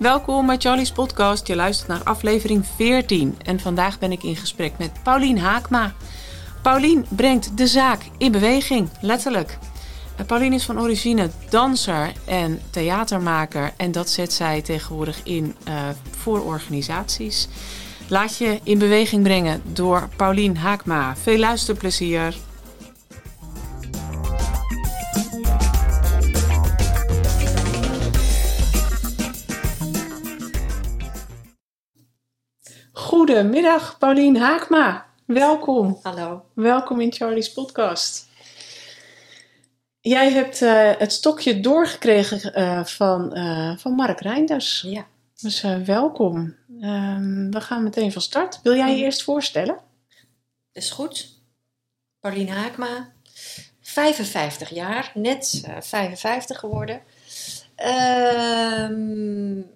Welkom bij Charlie's Podcast. Je luistert naar aflevering 14 en vandaag ben ik in gesprek met Paulien Haakma. Paulien brengt de zaak in beweging, letterlijk. Eh, Paulien is van origine danser en theatermaker en dat zet zij tegenwoordig in uh, voor organisaties. Laat je in beweging brengen door Paulien Haakma. Veel luisterplezier. Goedemiddag, Paulien Haakma. Welkom. Hallo. Welkom in Charlie's podcast. Jij hebt uh, het stokje doorgekregen uh, van, uh, van Mark Reinders. Ja. Dus welkom. Um, we gaan meteen van start. Wil jij je eerst voorstellen? Is goed. Paulien Haakma, 55 jaar, net 55 geworden. Uh,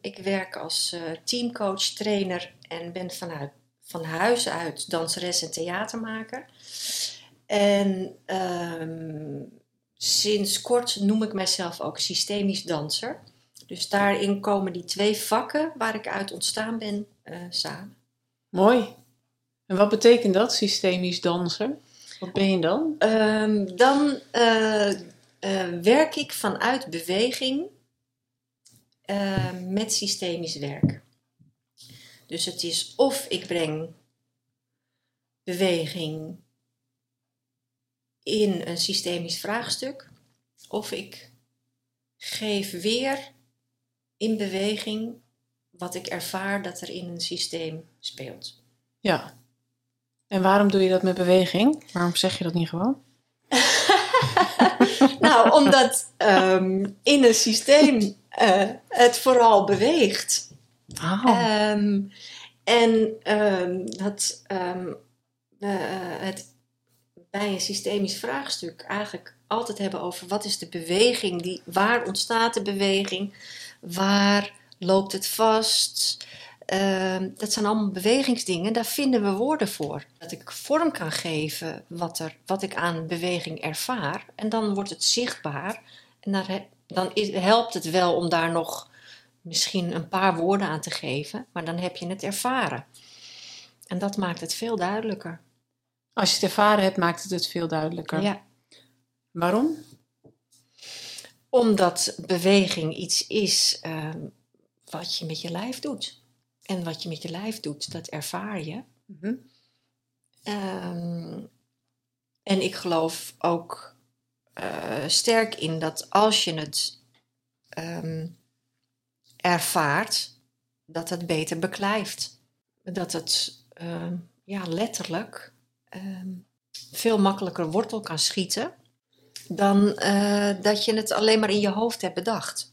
ik werk als uh, teamcoach, trainer en ben vanuit, van huis uit danseres en theatermaker. En uh, sinds kort noem ik mijzelf ook systemisch danser. Dus daarin komen die twee vakken waar ik uit ontstaan ben uh, samen. Mooi. En wat betekent dat, systemisch danser? Wat ben je dan? Ehm, dan eh, werk ik vanuit beweging uh, met systemisch werk. Dus het is of ik breng beweging in een systemisch vraagstuk, of ik geef weer in beweging wat ik ervaar dat er in een systeem speelt. Ja. En waarom doe je dat met beweging? Waarom zeg je dat niet gewoon? nou, omdat um, in een systeem uh, het vooral beweegt. Oh. Um, en um, dat uh, het bij een systemisch vraagstuk eigenlijk altijd hebben over wat is de beweging, die, waar ontstaat de beweging, waar loopt het vast. dat zijn allemaal bewegingsdingen, daar vinden we woorden voor. Dat ik vorm kan geven wat, er, wat ik aan beweging ervaar. En dan wordt het zichtbaar. En daar dan is, helpt het wel om daar nog misschien een paar woorden aan te geven, maar dan heb je het ervaren. En dat maakt het veel duidelijker. Als je het ervaren hebt, maakt het het veel duidelijker. Ja. Waarom? Omdat beweging iets is uh, wat je met je lijf doet. En wat je met je lijf doet, dat ervaar je. Mm -hmm. um, en ik geloof ook uh, sterk in dat als je het um, ervaart, dat het beter beklijft. Dat het uh, ja, letterlijk um, veel makkelijker wortel kan schieten dan uh, dat je het alleen maar in je hoofd hebt bedacht.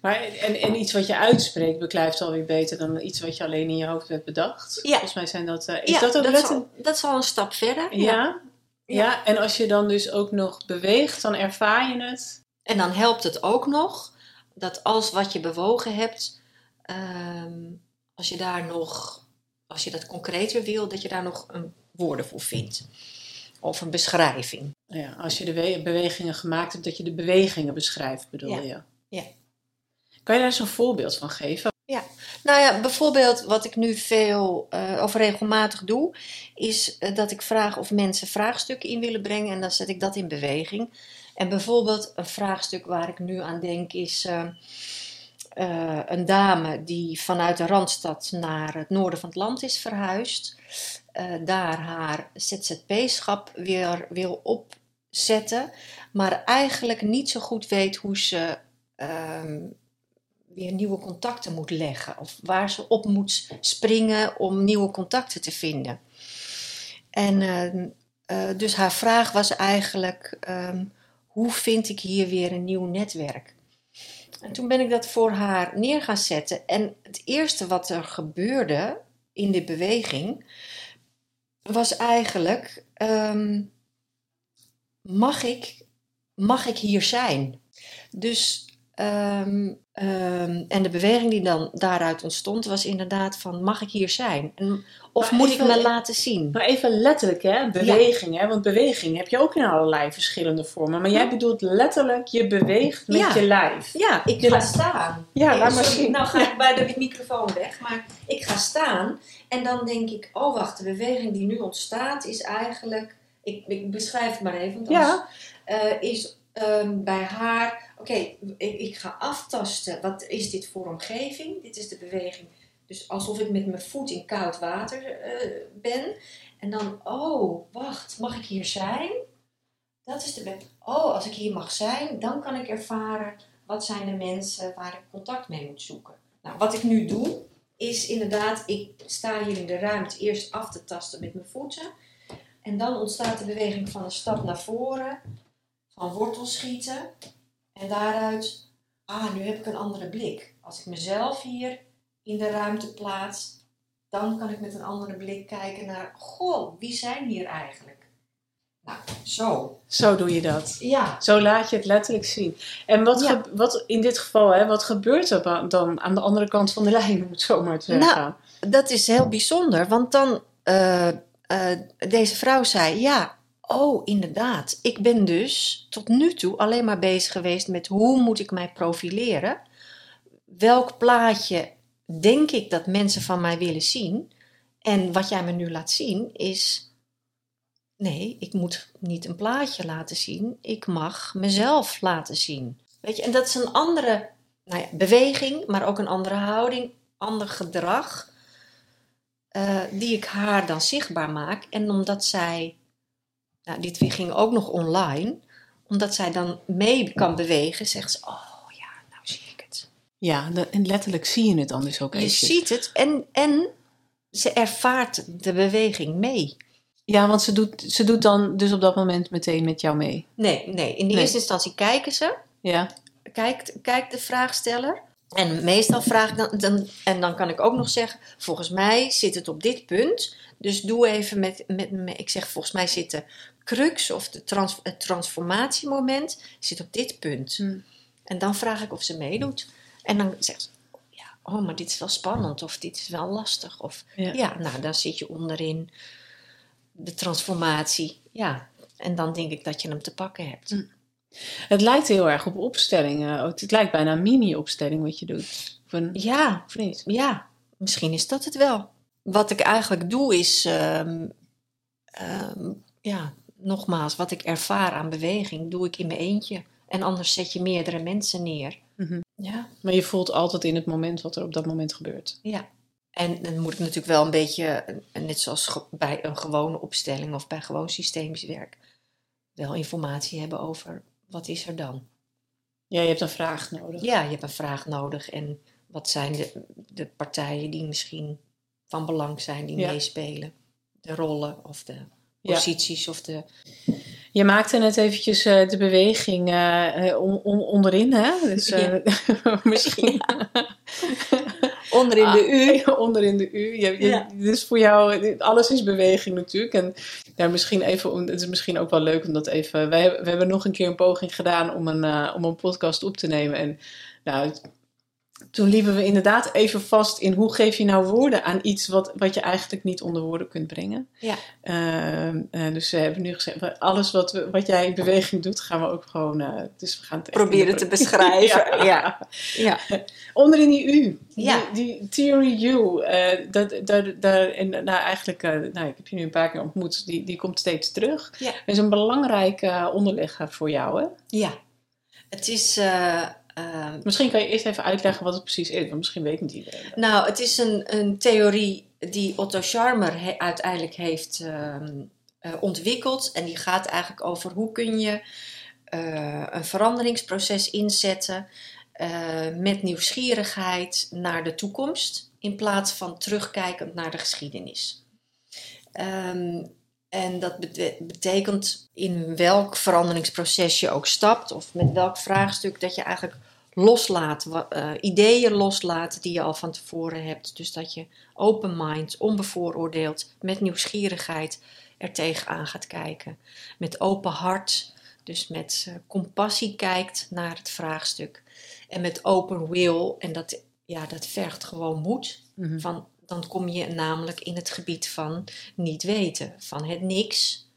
Maar, en, en iets wat je uitspreekt beklijft alweer beter dan iets wat je alleen in je hoofd hebt bedacht. Ja. Volgens mij zijn dat. Uh, is ja, dat ook dat, letter... is al, dat is al een stap verder. Ja. ja. Ja, en als je dan dus ook nog beweegt, dan ervaar je het. En dan helpt het ook nog dat als wat je bewogen hebt, um, als je daar nog, als je dat concreter wil, dat je daar nog een woorden voor vindt. Of een beschrijving. Ja, als je de bewegingen gemaakt hebt, dat je de bewegingen beschrijft, bedoel ja. je? Ja. Kan je daar zo'n voorbeeld van geven? Ja, nou ja, bijvoorbeeld wat ik nu veel uh, of regelmatig doe, is uh, dat ik vraag of mensen vraagstukken in willen brengen en dan zet ik dat in beweging. En bijvoorbeeld een vraagstuk waar ik nu aan denk is uh, een dame die vanuit de Randstad naar het noorden van het land is verhuisd. daar haar ZZP-schap weer wil opzetten, maar eigenlijk niet zo goed weet hoe ze ehm, weer nieuwe contacten moet leggen. Of waar ze op moet springen om nieuwe contacten te vinden. En uh, uh, dus haar vraag was eigenlijk: um, hoe vind ik hier weer een nieuw netwerk? En toen ben ik dat voor haar neer gaan zetten. En het eerste wat er gebeurde in de beweging was eigenlijk: um, mag, ik, mag ik hier zijn? Dus Ehm, ehm, en de beweging die dan daaruit ontstond was inderdaad van mag ik hier zijn? En, of Maar moet even- ik me laten zien? Maar even letterlijk, hè? Beweging, hè? Want beweging heb je ook in allerlei verschillende vormen. Maar jij bedoelt letterlijk, je beweegt met Ja. je lijf. Ja, ik Je ga staan. Ja, laat maar sorry, zien. Nou ga ik bij de microfoon weg, maar ik ga staan en dan denk ik, oh wacht, de beweging die nu ontstaat is eigenlijk, ik, ik beschrijf het maar even, want eh, is ehm, bij haar, oké, ik, ik ga aftasten, wat is dit voor omgeving? Dit is de beweging, dus alsof ik met mijn voet in koud water eh, ben. En dan, oh, wacht, mag ik hier zijn? Dat is de Oh, als ik hier mag zijn, dan kan ik ervaren wat zijn de mensen waar ik contact mee moet zoeken. Nou, wat ik nu doe, is inderdaad, ik sta hier in de ruimte eerst af te tasten met mijn voeten. En dan ontstaat de beweging van een stap naar voren, van wortel schieten. En daaruit, ah, nu heb ik een andere blik. Als ik mezelf hier in de ruimte plaats, dan kan ik met een andere blik kijken naar, goh, wie zijn hier eigenlijk? Nou, zo. Zo doe je dat. Ja. Zo laat je het letterlijk zien. En wat, Ja. wat in dit geval, hè, wat gebeurt er dan aan de andere kant van de lijn, om het zo maar te zeggen? Nou, Dat is heel bijzonder, want dan, eh, eh, deze vrouw zei, ja, oh inderdaad, ik ben dus tot nu toe alleen maar bezig geweest met hoe moet ik mij profileren? Welk plaatje denk ik dat mensen van mij willen zien? En wat jij me nu laat zien is, nee, ik moet niet een plaatje laten zien, ik mag mezelf laten zien. Weet je, en dat is een andere nou ja, beweging, maar ook een andere houding, ander gedrag, eh, die ik haar dan zichtbaar maak. En omdat zij, nou, dit ging ook nog online, omdat zij dan mee kan bewegen, zegt ze: Oh ja, nou zie ik het. Ja, en letterlijk zie je het dan dus ook Je ziet het en, en ze ervaart de beweging mee. Ja, want ze doet, ze doet dan dus op dat moment meteen met jou mee. Nee, nee, in de Nee. eerste instantie kijken ze. Ja, kijkt, kijkt de vraagsteller. En meestal vraag ik dan, dan, en dan kan ik ook nog zeggen, volgens mij zit het op dit punt. Dus doe even met, met, met ik zeg, volgens mij zit de crux of de trans, het transformatiemoment zit op dit punt. Hm. En dan vraag ik of ze meedoet. En dan zegt ze, ja, oh, maar dit is wel spannend of dit is wel lastig. Of Ja. ja, nou, dan zit je onderin de transformatie. Ja, en dan denk ik dat je hem te pakken hebt. Hm. het lijkt heel erg op opstellingen. Oh, Het lijkt bijna een mini-opstelling wat je doet. Of, een, Ja, of niet? Ja, misschien is dat het wel. Wat ik eigenlijk doe is, ehm, ehm, ja, nogmaals, wat ik ervaar aan beweging, doe ik in mijn eentje. En anders zet je meerdere mensen neer. Mhm. Ja. Maar je voelt altijd in het moment wat er op dat moment gebeurt. ja. En dan moet ik natuurlijk wel een beetje, net zoals bij een gewone opstelling of bij gewoon systemisch werk, wel informatie hebben over wat is er dan. Ja, je hebt een vraag nodig. Ja, je hebt een vraag nodig en wat zijn de, de partijen die misschien van belang zijn, die Ja. meespelen. De rollen of de Ja. posities of de... Je maakte net eventjes eh, de beweging eh, eh, on- on- onderin, hè? Dus misschien Onderin de U. Ah, onderin de U. Je, je, Ja. Dus voor jou, alles is beweging natuurlijk. En daar misschien even, het is misschien ook wel leuk om dat even. Wij, we hebben nog een keer een poging gedaan om een, om een podcast op te nemen. En nou, toen liepen we inderdaad even vast in hoe geef je nou woorden aan iets wat, wat je eigenlijk niet onder woorden kunt brengen. Ja. Ehm, eh, dus we hebben nu gezegd, alles wat, we, wat jij in beweging doet, gaan we ook gewoon. eh, dus we gaan het Proberen te beschrijven. ja. Ja. Onderin die U, Ja. die, die theory U, eh, dat, dat, daar, en, nou eigenlijk, eh, nou, ik heb je nu een paar keer ontmoet, die, die komt steeds terug. Ja. Dat is een belangrijke eh, onderlegger voor jou, hè? ja. Het is... eh, eh, Misschien kan je eerst even uitleggen wat het precies is, want misschien weet niet iedereen. nou, het is een, een theorie die Otto Scharmer he- uiteindelijk heeft ehm, eh, ontwikkeld. En die gaat eigenlijk over hoe kun je eh, een veranderingsproces inzetten eh, met nieuwsgierigheid naar de toekomst in plaats van terugkijkend naar de geschiedenis. Ehm, en dat bete- betekent in welk veranderingsproces je ook stapt of met welk vraagstuk dat je eigenlijk loslaat, eh, ideeën loslaat die je al van tevoren hebt. Dus dat je open mind, onbevooroordeeld, met nieuwsgierigheid er tegenaan gaat kijken. Met open hart Dus met eh, compassie kijkt naar het vraagstuk. En met open will. En dat, ja, dat vergt gewoon moed. Mhm. Van, dan kom je namelijk in het gebied van niet weten, van het niks.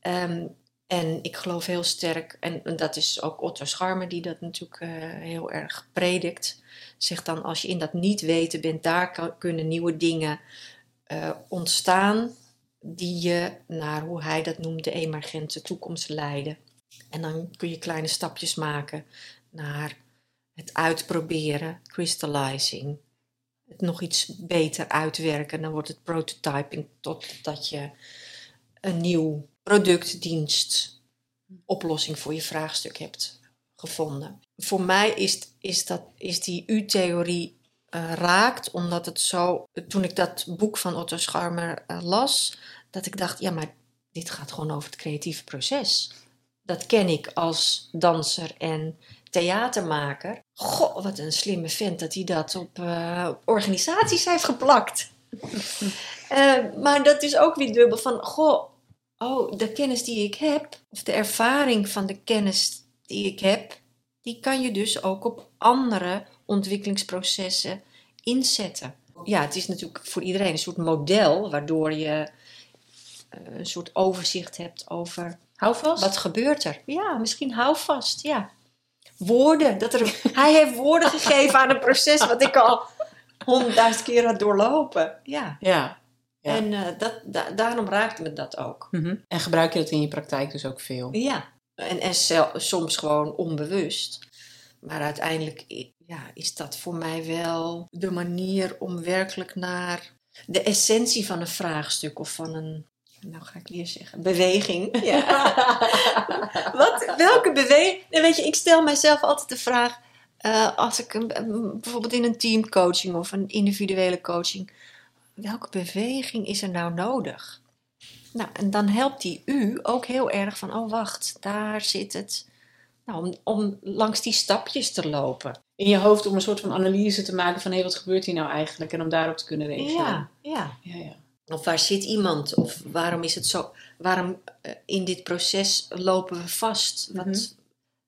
Ehm, en ik geloof heel sterk, en, dat is ook Otto Scharmer die dat natuurlijk eh, heel erg predikt. Zegt dan, als je in dat niet weten bent, daar kunnen nieuwe dingen eh, ontstaan die je naar, hoe hij dat noemt, de emergente toekomst leiden. En dan kun je kleine stapjes maken naar het uitproberen, crystallizing, het nog iets beter uitwerken. Dan wordt het prototyping totdat je een nieuw product, dienst, oplossing voor je vraagstuk hebt gevonden. Voor mij is, is, dat, is die U-theorie eh, raakt, omdat het zo, toen ik dat boek van Otto Scharmer eh, las, dat ik dacht, ja, maar dit gaat gewoon over het creatieve proces. Dat ken ik als danser en theatermaker. Goh, wat een slimme vent dat hij dat op, eh, op organisaties heeft geplakt. Eh, maar dat is ook weer dubbel van, goh, oh, de kennis die ik heb, of de ervaring van de kennis die ik heb, die kan je dus ook op andere ontwikkelingsprocessen inzetten. Ja, het is natuurlijk voor iedereen een soort model waardoor je eh, een soort overzicht hebt over Hou vast. wat gebeurt er. Ja, misschien hou vast, ja. Woorden, dat er, hij heeft woorden gegeven aan een proces wat ik al honderdduizend keer had doorlopen. Ja, Ja. Ja. en eh, dat, da- daarom raakte me dat ook. Mhm. En gebruik je dat in je praktijk dus ook veel? Ja, en, en soms gewoon onbewust. Maar uiteindelijk ja, is dat voor mij wel de manier om werkelijk naar de essentie van een vraagstuk of van een, nou ga ik weer zeggen, beweging. Ja. Wat, welke beweging? Weet je, ik stel mijzelf altijd de vraag, eh, als ik een, bijvoorbeeld in een teamcoaching of een individuele coaching, welke beweging is er nou nodig? Nou, en dan helpt die u ook heel erg van, oh wacht, daar zit het. Nou, om, om langs die stapjes te lopen. In je hoofd om een soort van analyse te maken van hé, wat gebeurt hier nou eigenlijk? En om daarop te kunnen reageren. Ja, ja. ja, ja. Of waar zit iemand? Of waarom is het zo? Waarom eh, in dit proces lopen we vast? Wat, Mhm.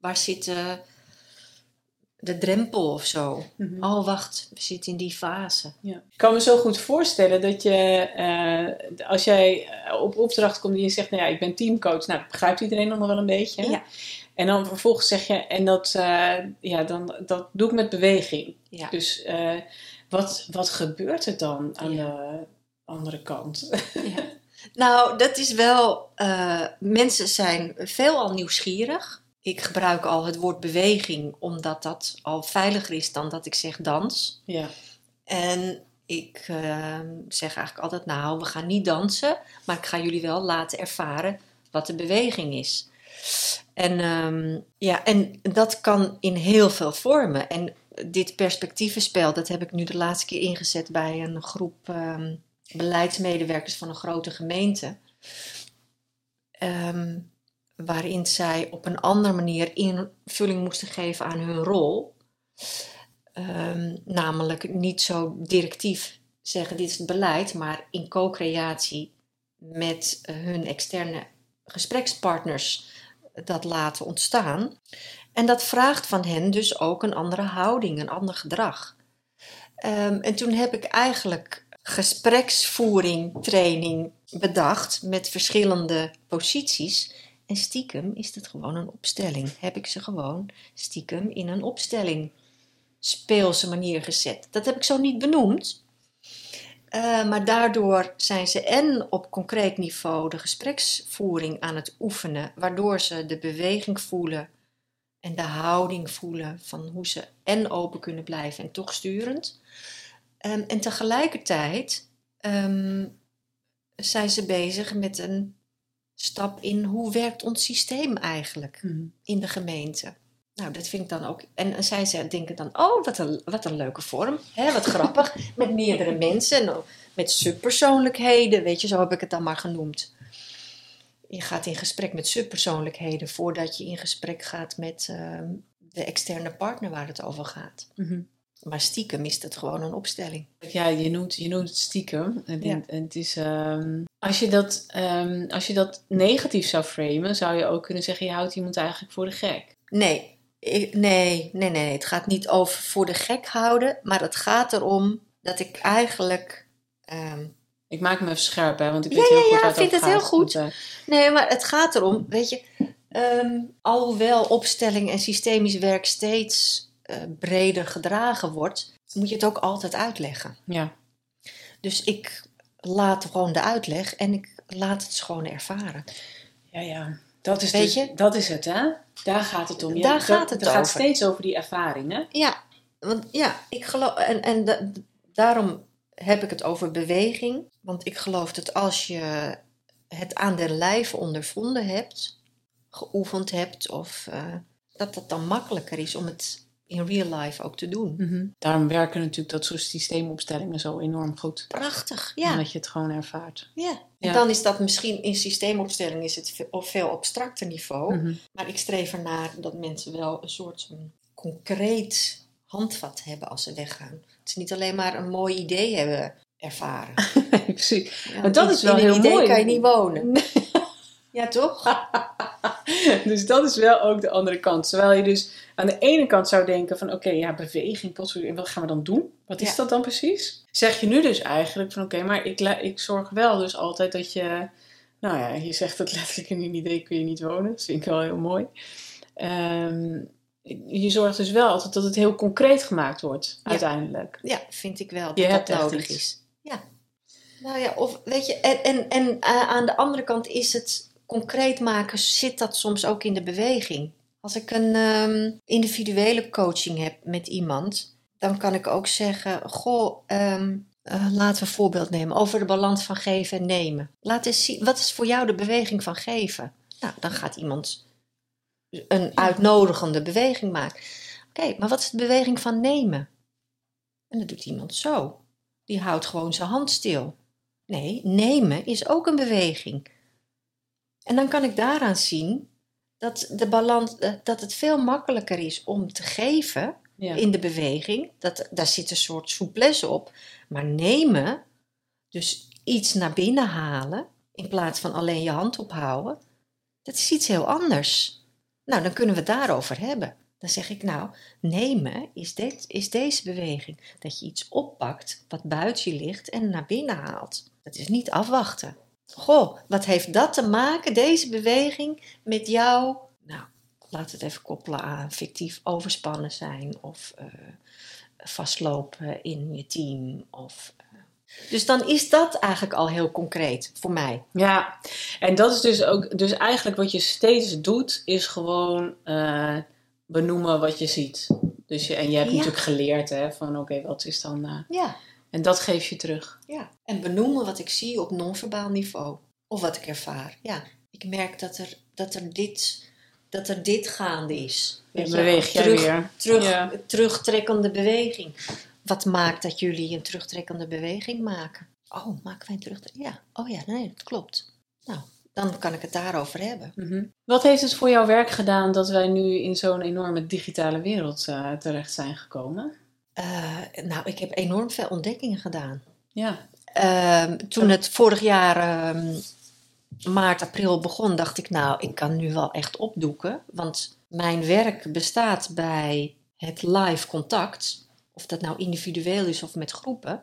Waar zit eh, de drempel of zo? Mhm. Oh, wacht, we zitten in die fase. Ja. Ik kan me zo goed voorstellen dat je, eh, als jij op opdracht komt en je zegt, nou ja, ik ben teamcoach, nou, dat begrijpt iedereen dan nog wel een beetje. hè? Ja. En dan vervolgens zeg je, en dat, ja, dan, dat doe ik met beweging. Ja. Dus wat, wat gebeurt er dan aan de andere kant? Ja. Nou, dat is wel. eh, mensen zijn veelal nieuwsgierig. Ik gebruik al het woord beweging, omdat dat al veiliger is dan dat ik zeg dans. ja. En ik eh, zeg eigenlijk altijd: Nou, we gaan niet dansen, maar ik ga jullie wel laten ervaren wat de beweging is. En, ehm, ja, en dat kan in heel veel vormen. En dit perspectievenspel, dat heb ik nu de laatste keer ingezet bij een groep ehm, beleidsmedewerkers van een grote gemeente. Ehm, waarin zij op een andere manier invulling moesten geven aan hun rol. Ehm, namelijk niet zo directief zeggen dit is het beleid, maar in co-creatie met eh, hun externe gesprekspartners dat laten ontstaan. En dat vraagt van hen dus ook een andere houding, een ander gedrag. Ehm, en toen heb ik eigenlijk gespreksvoering, training bedacht met verschillende posities. En stiekem is het gewoon een opstelling. Heb ik ze gewoon stiekem in een opstelling speelse manier gezet. Dat heb ik zo niet benoemd. Eh, maar daardoor zijn ze en op concreet niveau de gespreksvoering aan het oefenen, waardoor ze de beweging voelen en de houding voelen van hoe ze en open kunnen blijven en toch sturend. Ehm, en tegelijkertijd ehm, zijn ze bezig met een stap in hoe werkt ons systeem eigenlijk Mhm. in de gemeente. Nou, dat vind ik dan ook. En zij ze denken dan, oh, wat een, wat een leuke vorm. Hè, wat grappig. Met meerdere mensen. En met subpersoonlijkheden. Weet je, zo heb ik het dan maar genoemd. Je gaat in gesprek met subpersoonlijkheden voordat je in gesprek gaat met ehm, de externe partner waar het over gaat. Mhm. Maar stiekem is het gewoon een opstelling. Ja, je noemt, je noemt het stiekem. En, Ja. en het is, ehm, als, je dat, ehm, als je dat negatief zou framen, zou je ook kunnen zeggen: je houdt iemand eigenlijk voor de gek. Nee, ik- nee, nee, nee. Het gaat niet over voor de gek houden, maar het gaat erom dat ik eigenlijk. ehm, Ik maak me even scherp, hè, want ik Ja, weet heel ja, goed ja, het vind over het heel goed. Want, nee, maar het gaat erom, weet je, alhoewel opstelling en systemisch werk steeds eh, breder gedragen wordt, moet je het ook altijd uitleggen. ja. Dus ik laat gewoon de uitleg en ik laat het gewoon ervaren. ja, ja. Dat is, Weet dus, je? dat is het, hè? Daar gaat het om. Je- Daar dat- gaat het het gaat steeds over die ervaring, hè? Ja, want ja, ik geloof. En, en da- daarom heb ik het over beweging. Want ik geloof dat als je het aan den lijve ondervonden hebt, geoefend hebt, of uh, dat het dan makkelijker is om het in real life ook te doen. Mm-hmm. Daarom werken natuurlijk dat soort systeemopstellingen zo enorm goed. Prachtig, ja. Omdat je het gewoon ervaart. Ja. En Ja. dan is dat misschien in systeemopstelling is het op veel abstracter niveau. Mhm. Maar ik streef ernaar dat mensen wel een soort van concreet handvat hebben als ze weggaan. Dat ze niet alleen maar een mooi idee hebben ervaren. Precies. Ja, Maar dat is wel in een heel idee mooi. kan je niet wonen. Ja, toch? dus dat is wel ook de andere kant. Terwijl je dus aan de ene kant zou denken van... oké, ja, beweging, en wat gaan we dan doen? Wat is Ja. dat dan precies? Zeg je nu dus eigenlijk van... oké, maar ik, ik zorg wel dus altijd dat je... Nou ja, je zegt het letterlijk in een idee kun je niet wonen. Dat vind ik wel heel mooi. Ehm, je zorgt dus wel altijd dat het heel concreet gemaakt wordt, Ja. uiteindelijk. Ja, vind ik wel dat Je dat nodig is. Ja. Nou ja, of weet je, en, en, en eh, aan de andere kant is het concreet maken, zit dat soms ook in de beweging. Als ik een ehm, individuele coaching heb met iemand, dan kan ik ook zeggen: Goh, ehm, eh, laten we een voorbeeld nemen over de balans van geven en nemen. Laat eens zien, wat is voor jou de beweging van geven? Nou, dan gaat iemand een uitnodigende beweging maken. Oké, maar wat is de beweging van nemen? En dat doet iemand zo. Die houdt gewoon zijn hand stil. Nee, nemen is ook een beweging. En dan kan ik daaraan zien dat, de balans, eh, dat het veel makkelijker is om te geven Ja. in de beweging. Dat, daar zit een soort souplesse op. Maar nemen, dus iets naar binnen halen, in plaats van alleen je hand ophouden, dat is iets heel anders. Nou, dan kunnen we het daarover hebben. Dan zeg ik, nou, nemen is, dit, is deze beweging. Dat je iets oppakt wat buiten je ligt en naar binnen haalt. Dat is niet afwachten. Goh, wat heeft dat te maken, deze beweging, met jou? Nou, laat het even koppelen aan fictief overspannen zijn of eh, vastlopen in je team. Of, eh. Dus dan is dat eigenlijk al heel concreet voor mij. Ja, en dat is dus ook, dus eigenlijk wat je steeds doet, is gewoon eh, benoemen wat je ziet. Dus je, en je hebt Ja. natuurlijk geleerd hè, van oké, wat is dan. Ja. En dat geef je terug. Ja, en benoemen wat ik zie op non-verbaal niveau. Of wat ik ervaar. Ja, ik merk dat er, dat er, dit, dat er dit gaande is. Je, beweeg jij terug, weer. Terug, Ja. Terugtrekkende beweging. Wat maakt dat jullie een terugtrekkende beweging maken? Oh, maken wij een terugtrekkende? Ja, oh ja, nee, dat klopt. Nou, dan kan ik het daarover hebben. Mhm. Wat heeft het voor jouw werk gedaan dat wij nu in zo'n enorme digitale wereld eh, terecht zijn gekomen? Eh, nou, ik heb enorm veel ontdekkingen gedaan. Ja. Ehm, toen het vorig jaar ehm, maart, april begon, dacht ik, nou, ik kan nu wel echt opdoeken. Want mijn werk bestaat bij het live contact. Of dat nou individueel is of met groepen.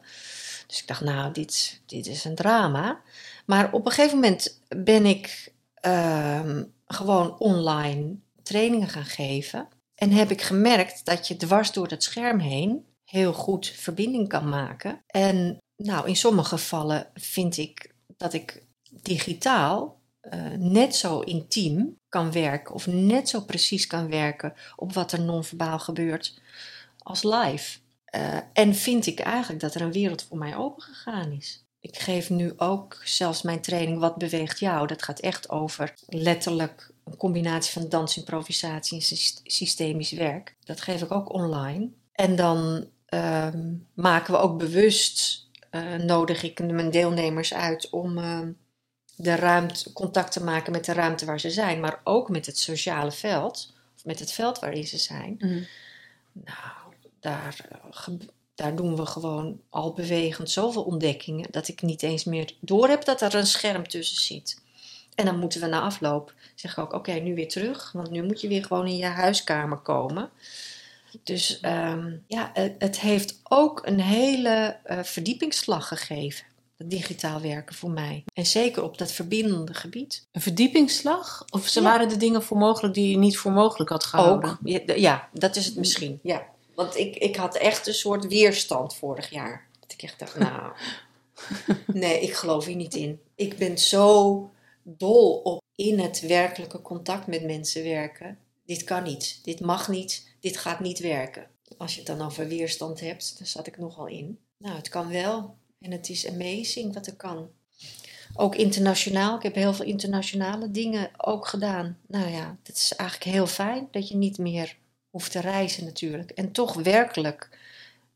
Dus ik dacht, nou, dit, dit is een drama. Maar op een gegeven moment ben ik ehm, gewoon online trainingen gaan geven. En heb ik gemerkt dat je dwars door het scherm heen heel goed verbinding kan maken. En nou, in sommige gevallen vind ik dat ik digitaal eh, net zo intiem kan werken of net zo precies kan werken op wat er non-verbaal gebeurt als live. Eh, en vind ik eigenlijk dat er een wereld voor mij opengegaan is. Ik geef nu ook zelfs mijn training Wat beweegt jou? Dat gaat echt over letterlijk een combinatie van dans, improvisatie en sys- systemisch werk. Dat geef ik ook online. En dan ehm, maken we ook bewust, eh, nodig ik mijn deelnemers uit om ehm, de ruimte, contact te maken met de ruimte waar ze zijn, maar ook met het sociale veld, of met het veld waarin ze zijn. Mhm. Nou, daar, daar doen we gewoon al bewegend zoveel ontdekkingen dat ik niet eens meer door heb dat er een scherm tussen zit. En dan moeten we na afloop zeg ik ook: oké, nu weer terug, want nu moet je weer gewoon in je huiskamer komen. Dus ehm, ja, het, heeft ook een hele uh, verdiepingsslag gegeven. Dat digitaal werken voor mij. En zeker op dat verbindende gebied. Een verdiepingsslag? Of ze waren de dingen voor mogelijk die je niet voor mogelijk had gehouden? Ook, ja, dat is het misschien. Ja. Want ik, ik had echt een soort weerstand vorig jaar. Dat ik echt dacht, nou, nee, ik geloof hier niet in. Ik ben zo dol op in het werkelijke contact met mensen werken. Dit kan niet, dit mag niet, dit gaat niet werken. Als je het dan over weerstand hebt, daar zat ik nogal in. Nou, het kan wel. En het is amazing wat er kan. Ook internationaal. Ik heb heel veel internationale dingen ook gedaan. Nou ja, het is eigenlijk heel fijn dat je niet meer hoeft te reizen natuurlijk. En toch werkelijk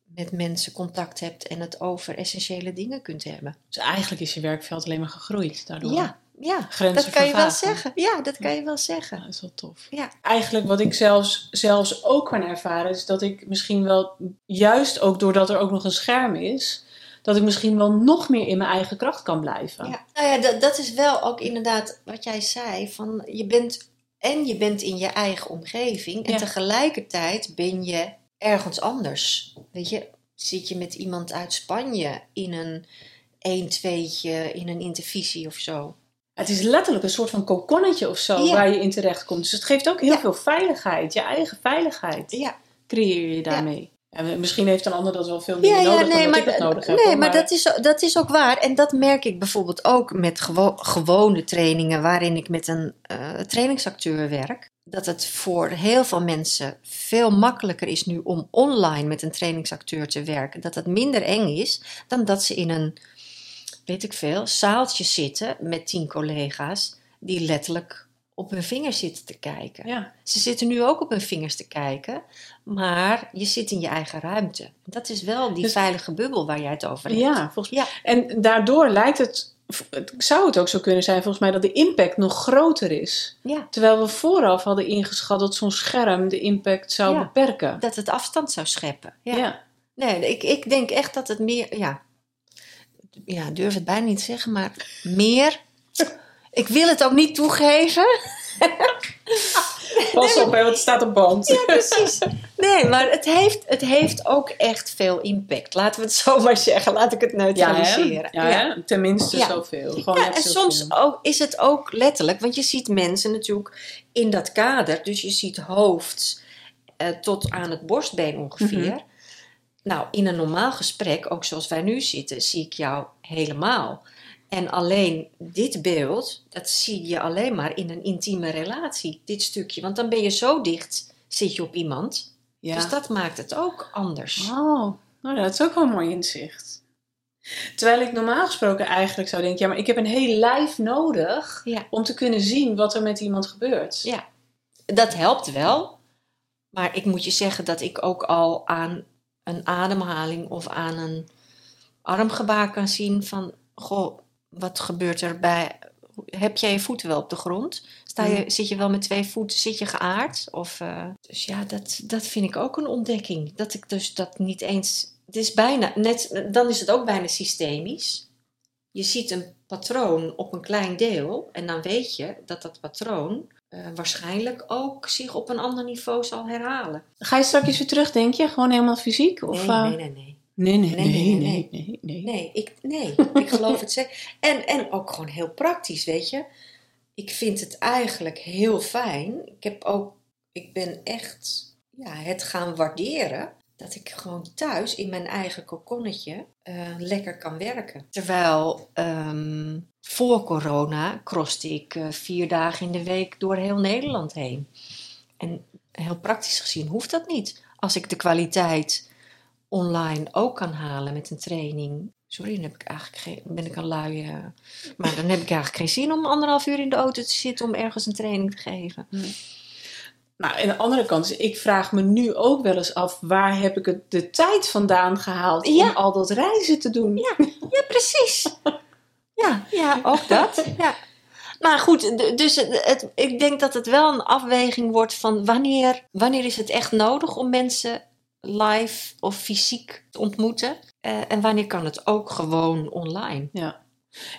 met mensen contact hebt en het over essentiële dingen kunt hebben. Dus eigenlijk is je werkveld alleen maar gegroeid daardoor. Ja, ja dat kan je wel zeggen. Ja, dat kan je wel zeggen. dat is wel tof. Ja. Eigenlijk wat ik zelfs, zelfs ook kan ervaren is dat ik misschien wel, juist ook doordat er ook nog een scherm is, dat ik misschien wel nog meer in mijn eigen kracht kan blijven. Ja. Nou ja, dat, dat is wel ook inderdaad wat jij zei. Van je bent en je bent in je eigen omgeving en tegelijkertijd ben je ergens anders. Weet je, zit je met iemand uit Spanje in een 1 2 in een intervisie of zo. Het is letterlijk een soort van kokonnetje of zo waar je in terecht komt. Dus het geeft ook heel veel veiligheid, je eigen veiligheid. Ja. Creëer je daarmee. En misschien heeft een ander dat wel veel meer nodig nee, dan maar, ik het nodig heb. Nee, maar, dat, is, dat is ook waar. En dat merk ik bijvoorbeeld ook met gewone trainingen... waarin ik met een uh, trainingsacteur werk. Dat het voor heel veel mensen veel makkelijker is nu om online met een trainingsacteur te werken. Dat het minder eng is dan dat ze in een, weet ik veel, zaaltje zitten met tien collega's... die letterlijk op hun vingers zitten te kijken. Ja. Ze zitten nu ook op hun vingers te kijken, maar je zit in je eigen ruimte. Dat is wel die dus- veilige bubbel waar jij het over hebt. Ja, volgens mij. Ja. En daardoor lijkt het, zou het ook zo kunnen zijn volgens mij dat de impact nog groter is. Ja. Terwijl we vooraf hadden ingeschat dat zo'n scherm de impact zou beperken. Dat het afstand zou scheppen. Ja. Nee, ik, ik denk echt dat het meer, ja, ja, durf het bijna niet te zeggen, maar meer ik wil het ook niet toegeven. Pas op, hè, want het staat op band. Ja, precies. Nee, maar het heeft, het heeft ook echt veel impact. Laten we het zo maar zeggen. Laat ik het neutraliseren. Ja, ja, tenminste zoveel. Gewoon ja, en soms ook, is het ook letterlijk, want je ziet mensen natuurlijk in dat kader. Dus je ziet hoofd uh, tot aan het borstbeen ongeveer. Mhm. Nou, in een normaal gesprek, ook zoals wij nu zitten, zie ik jou helemaal. En alleen dit beeld, dat zie je alleen maar in een intieme relatie, dit stukje. Want dan ben je zo dicht, zit je op iemand. Ja. Dus dat maakt het ook anders. Oh, nou, dat is ook wel een mooi inzicht. Terwijl ik normaal gesproken eigenlijk zou denken, ja, maar ik heb een heel lijf nodig om te kunnen zien wat er met iemand gebeurt. Ja, dat helpt wel. Maar ik moet je zeggen dat ik ook al aan een ademhaling of aan een armgebaar kan zien van, goh, wat gebeurt er bij. Heb jij je voeten wel op de grond? Sta je, Zit je wel met twee voeten? Zit je geaard? Of, uh, dus ja, dat, dat vind ik ook een ontdekking. Dat ik dus dat niet eens. Het is bijna, net, dan is het ook bijna systemisch. Je ziet een patroon op een klein deel en dan weet je dat dat patroon uh, waarschijnlijk ook zich op een ander niveau zal herhalen. Ga je straks weer terug, denk je? Gewoon helemaal fysiek? Of, nee, nee, nee, nee. Nee, nee, nee, nee, nee. Nee, nee, nee. ik, nee, ik geloof het zeker. En, en ook gewoon heel praktisch, weet je. Ik vind het eigenlijk heel fijn. Ik heb ook, ik ben echt ja, het gaan waarderen dat ik gewoon thuis in mijn eigen kokonnetje uh, lekker kan werken. Terwijl um, voor corona crosste ik uh, vier dagen in de week door heel Nederland heen. En heel praktisch gezien hoeft dat niet. Als ik de kwaliteit online ook kan halen met een training. Sorry, dan heb ik eigenlijk geen, ben ik een lui. Uh, maar dan heb ik eigenlijk geen zin om anderhalf uur in de auto te zitten om ergens een training te geven. Hm. Nou, aan de andere kant, ik vraag me nu ook wel eens af, waar heb ik het de tijd vandaan gehaald om al dat reizen te doen? Ja, ja precies. ja, ja, ook dat. Ja. Maar goed, dus het, ik denk dat het wel een afweging wordt van wanneer, wanneer is het echt nodig om mensen live of fysiek ontmoeten? Eh, en wanneer kan het ook gewoon online? Ja.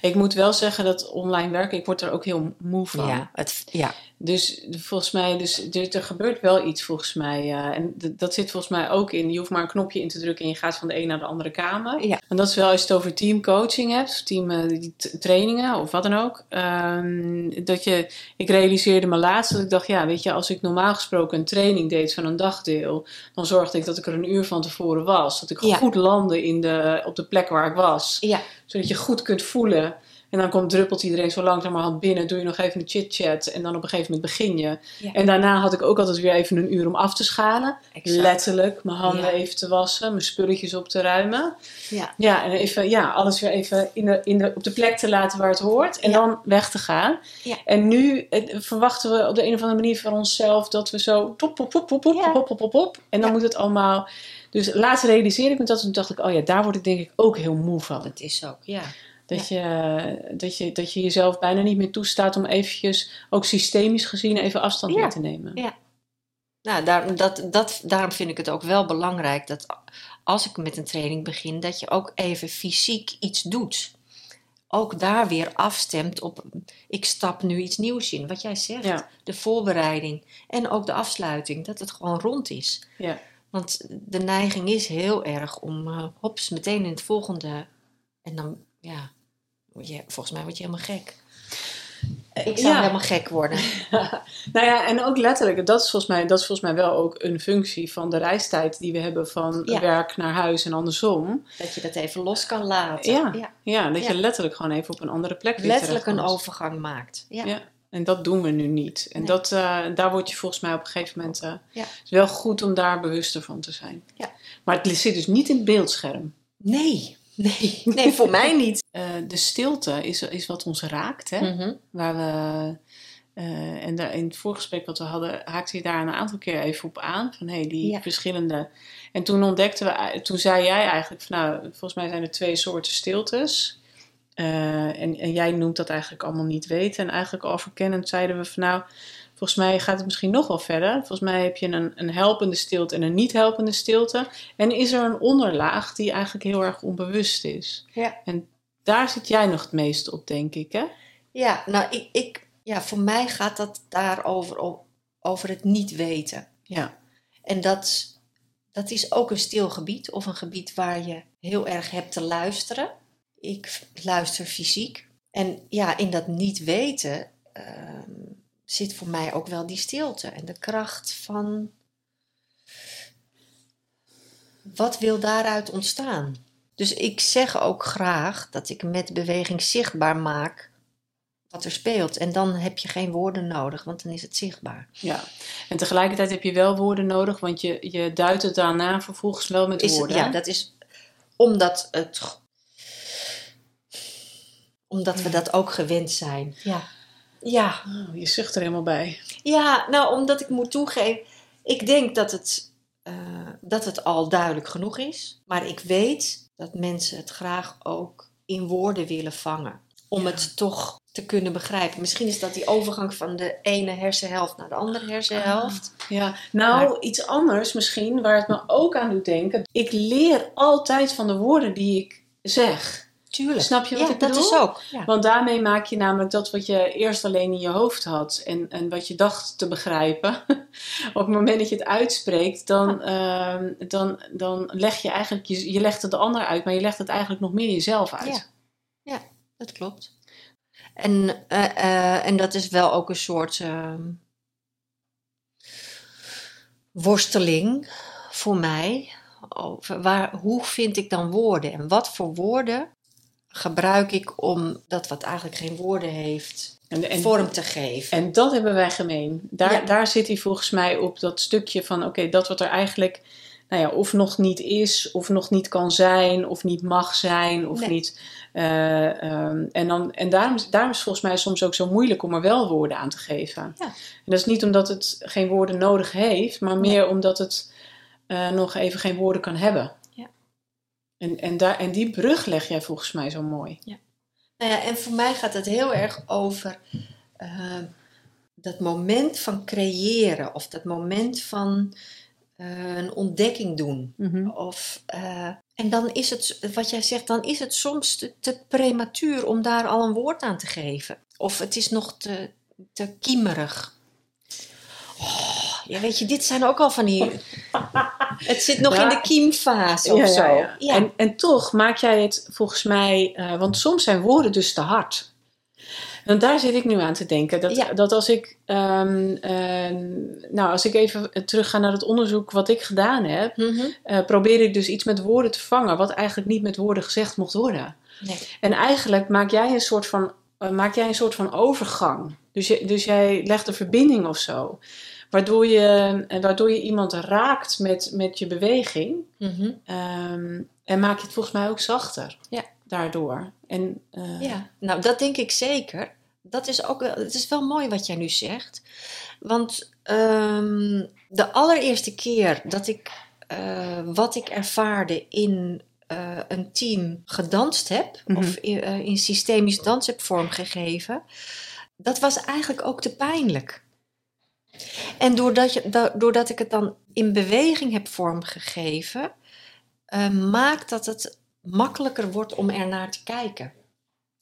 Ik moet wel zeggen dat online werken, ik word er ook heel moe van. Ja, het, ja. Dus volgens mij, dus, er, gebeurt wel iets volgens mij. en dat zit volgens mij ook in. Je hoeft maar een knopje in te drukken en je gaat van de een naar de andere kamer. Ja. En dat is wel als je het over teamcoaching hebt, team eh, trainingen of wat dan ook. ehm, dat je, ik realiseerde me laatst dat ik dacht, ja, weet je, als ik normaal gesproken een training deed van een dagdeel, dan zorgde ik dat ik er een uur van tevoren was. Dat ik Ja. goed landde in de, op de plek waar ik was Ja, zodat je goed kunt voelen. En dan komt, druppelt iedereen zo langzamerhand binnen. Doe je nog even een chit-chat. En dan op een gegeven moment begin je. Ja. En daarna had ik ook altijd weer even een uur om af te schalen. exact. Letterlijk. Mijn handen Ja. even te wassen. Mijn spulletjes op te ruimen. Ja. Ja, en even, ja, alles weer even in de, in de, op de plek te laten waar het hoort. En dan weg te gaan. Ja. En nu verwachten we op de een of andere manier van onszelf... dat we zo top, pop, pop, pop, pop, pop, pop, pop, pop. En dan moet het allemaal... Dus laatst realiseerde ik me dat. En toen dacht ik, oh ja, daar word ik denk ik ook heel moe van. Dat is ook, ja. Dat, je, dat, je, dat je jezelf bijna niet meer toestaat om eventjes, ook systemisch gezien, even afstand Ja. mee te nemen. Ja. Nou, daar, dat, dat, daarom vind ik het ook wel belangrijk dat als ik met een training begin, dat je ook even fysiek iets doet. Ook daar weer afstemt op, ik stap nu iets nieuws in. Wat jij zegt, Ja. de voorbereiding en ook de afsluiting, dat het gewoon rond is. Ja. Want de neiging is heel erg om, eh, hops, meteen in het volgende. En dan, ja, je, volgens mij word je helemaal gek. Ik zou Ja. helemaal gek worden. Nou ja, en ook letterlijk, dat is, volgens mij, dat is volgens mij wel ook een functie van de reistijd die we hebben van Ja. werk naar huis en andersom. Dat je dat even los kan laten. Ja. Ja, dat je letterlijk gewoon even op een andere plek Letterlijk een overgang maakt. Ja. Ja. En dat doen we nu niet. En Nee. dat, eh, daar word je volgens mij op een gegeven moment... eh, Ja. Het is wel goed om daar bewuster van te zijn. Ja. Maar het zit dus niet in het beeldscherm. Nee, nee, nee, voor mij niet. Eh, de stilte is, is wat ons raakt, hè? Mhm. Waar we, eh, en daar, in het voorgesprek wat we hadden, haakte je daar een aantal keer even op aan. Van hey, die Ja. verschillende. En toen ontdekten we, toen zei jij eigenlijk van nou, volgens mij zijn er twee soorten stiltes. Eh, en, en jij noemt dat eigenlijk allemaal niet weten. En eigenlijk al verkennend zeiden we van nou, volgens mij gaat het misschien nog wel verder. Volgens mij heb je een, een helpende stilte en een niet helpende stilte. En is er een onderlaag die eigenlijk heel erg onbewust is. Ja. En daar zit jij nog het meest op, denk ik, hè? Ja, nou, ik, ik, ja, voor mij gaat dat daarover over het niet weten. Ja. En dat, dat is ook een stil gebied of een gebied waar je heel erg hebt te luisteren. Ik luister fysiek. En ja, in dat niet weten ehm, zit voor mij ook wel die stilte en de kracht van wat wil daaruit ontstaan. Dus ik zeg ook graag dat ik met beweging zichtbaar maak wat er speelt. En dan heb je geen woorden nodig, want dan is het zichtbaar. Ja, en tegelijkertijd heb je wel woorden nodig, want je, je duidt het daarna vervolgens wel met Is het, woorden. ja, dat is omdat het. Omdat we dat ook gewend zijn. Ja. Ja. Oh, je zucht er helemaal bij. Ja, nou, omdat ik moet toegeven. Ik denk dat het, eh, dat het al duidelijk genoeg is. Maar ik weet dat mensen het graag ook in woorden willen vangen. Om Ja. het toch te kunnen begrijpen. Misschien is dat die overgang van de ene hersenhelft naar de andere hersenhelft. Ja, nou, Maar- iets anders misschien, waar het me ook aan doet denken. Ik leer altijd van de woorden die ik zeg. Tuurlijk. Snap je wat ja, ik dat bedoel? is ook. Ja. Want daarmee maak je namelijk dat wat je eerst alleen in je hoofd had en, en wat je dacht te begrijpen. op het moment dat je het uitspreekt, dan, ehm, dan, dan leg je eigenlijk, je, je legt het de ander uit, maar je legt het eigenlijk nog meer jezelf uit. Ja. Dat klopt. En, eh, eh, en dat is wel ook een soort ehm, worsteling voor mij. Over waar, hoe vind ik dan woorden? En wat voor woorden gebruik ik om dat wat eigenlijk geen woorden heeft, En, en, vorm te geven? en dat hebben wij gemeen. Daar, Ja. daar zit hij volgens mij op dat stukje van, oké, dat wat er eigenlijk, nou ja, of nog niet is, of nog niet kan zijn, of niet mag zijn, of Nee. niet. eh, ehm, en dan, en daarom, daarom is het volgens mij soms ook zo moeilijk om er wel woorden aan te geven. Ja. En dat is niet omdat het geen woorden nodig heeft, maar meer omdat het eh, nog even geen woorden kan hebben. Ja. En, en, daar, en die brug leg jij volgens mij zo mooi. Nou ja, en voor mij gaat het heel erg over eh, dat moment van creëren of dat moment van eh, een ontdekking doen. Mhm. Of, eh, en dan is het, wat jij zegt, dan is het soms te, te prematuur om daar al een woord aan te geven. Of het is nog te, te kiemerig. Oh, ja, weet je, dit zijn ook al van die. Het zit nog Ja. in de kiemfase of zo. Ja. En, en toch maak jij het volgens mij, eh, want soms zijn woorden dus te hard. En daar zit ik nu aan te denken. Dat, Ja. dat als ik, ehm, ehm, nou, als ik even terug ga naar het onderzoek wat ik gedaan heb, Mhm. eh, probeer ik dus iets met woorden te vangen, wat eigenlijk niet met woorden gezegd mocht worden. Nee. En eigenlijk maak jij een soort van, eh, maak jij een soort van overgang. Dus, je, dus jij legt een verbinding of zo. Waardoor je, eh, waardoor je iemand raakt met, met je beweging. Mhm. Ehm, en maak je het volgens mij ook zachter. Ja. Daardoor. En, eh, Ja, nou dat denk ik zeker. Dat is ook wel, het is wel mooi wat jij nu zegt. Want ehm, de allereerste keer dat ik eh, wat ik ervaarde in een team gedanst heb, Mhm. of in, eh, in systemisch dans heb vormgegeven, dat was eigenlijk ook te pijnlijk. En doordat, je, da- doordat ik het dan in beweging heb vormgegeven, eh, maakt dat het makkelijker wordt om ernaar te kijken.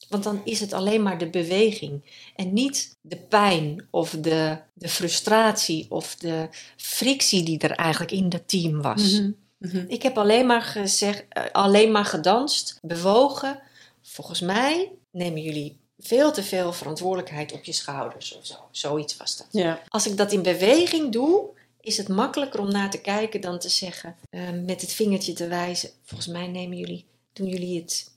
Want dan is het alleen maar de beweging en niet de pijn of de, de frustratie of de frictie die er eigenlijk in dat team was. Mhm. Mhm. Ik heb alleen maar, gezegd, eh, alleen maar gedanst, bewogen. Volgens mij nemen jullie veel te veel verantwoordelijkheid op je schouders of zo. Zoiets was dat. Ja. Als ik dat in beweging doe, is het makkelijker om naar te kijken dan te zeggen, eh, met het vingertje te wijzen. Volgens mij nemen jullie, doen jullie het.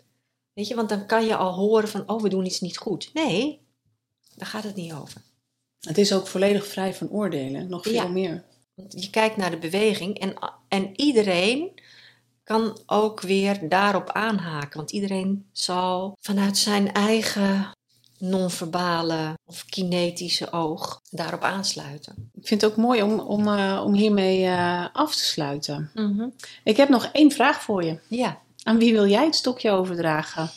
Weet je, want dan kan je al horen van, oh, we doen iets niet goed. Nee, daar gaat het niet over. Het is ook volledig vrij van oordelen. Nog veel Ja. meer. Want je kijkt naar de beweging en, en iedereen kan ook weer daarop aanhaken. Want iedereen zal vanuit zijn eigen non-verbale of kinetische oog daarop aansluiten. Ik vind het ook mooi om, om, eh, om hiermee eh, af te sluiten. Ik heb nog één vraag voor je. Ja. Aan wie wil jij het stokje overdragen?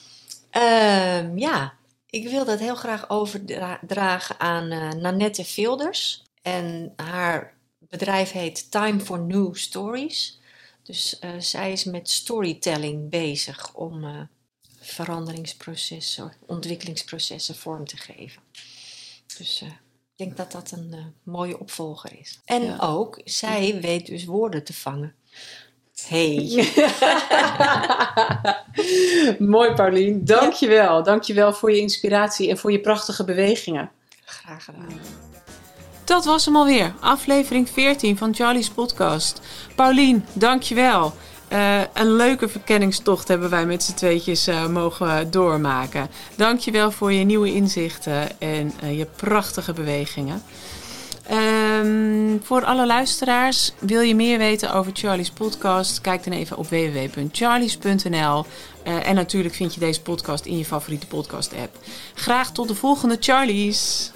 Ehm, ja, ik wil dat heel graag overdragen aan eh, Nanette Vilders. En haar bedrijf heet Time for New Stories. Dus eh, zij is met storytelling bezig om eh, veranderingsprocessen, ontwikkelingsprocessen vorm te geven. Dus eh, ik denk dat dat een mooie opvolger is. En Ja. ook, zij weet dus woorden te vangen. Hey. Mooi, Paulien. Dank je wel. Dank je wel voor je inspiratie en voor je prachtige bewegingen. Graag gedaan. Dat was hem alweer. Aflevering 14 van Charlie's podcast. Paulien, dank je wel. Eh, een leuke verkenningstocht hebben wij met z'n tweetjes eh, mogen doormaken. Dank je wel voor je nieuwe inzichten en eh, je prachtige bewegingen. Ehm, voor alle luisteraars, wil je meer weten over Charlie's podcast? Kijk dan even op www.charlies.nl. En natuurlijk vind je deze podcast in je favoriete podcast app. Graag tot de volgende Charlie's.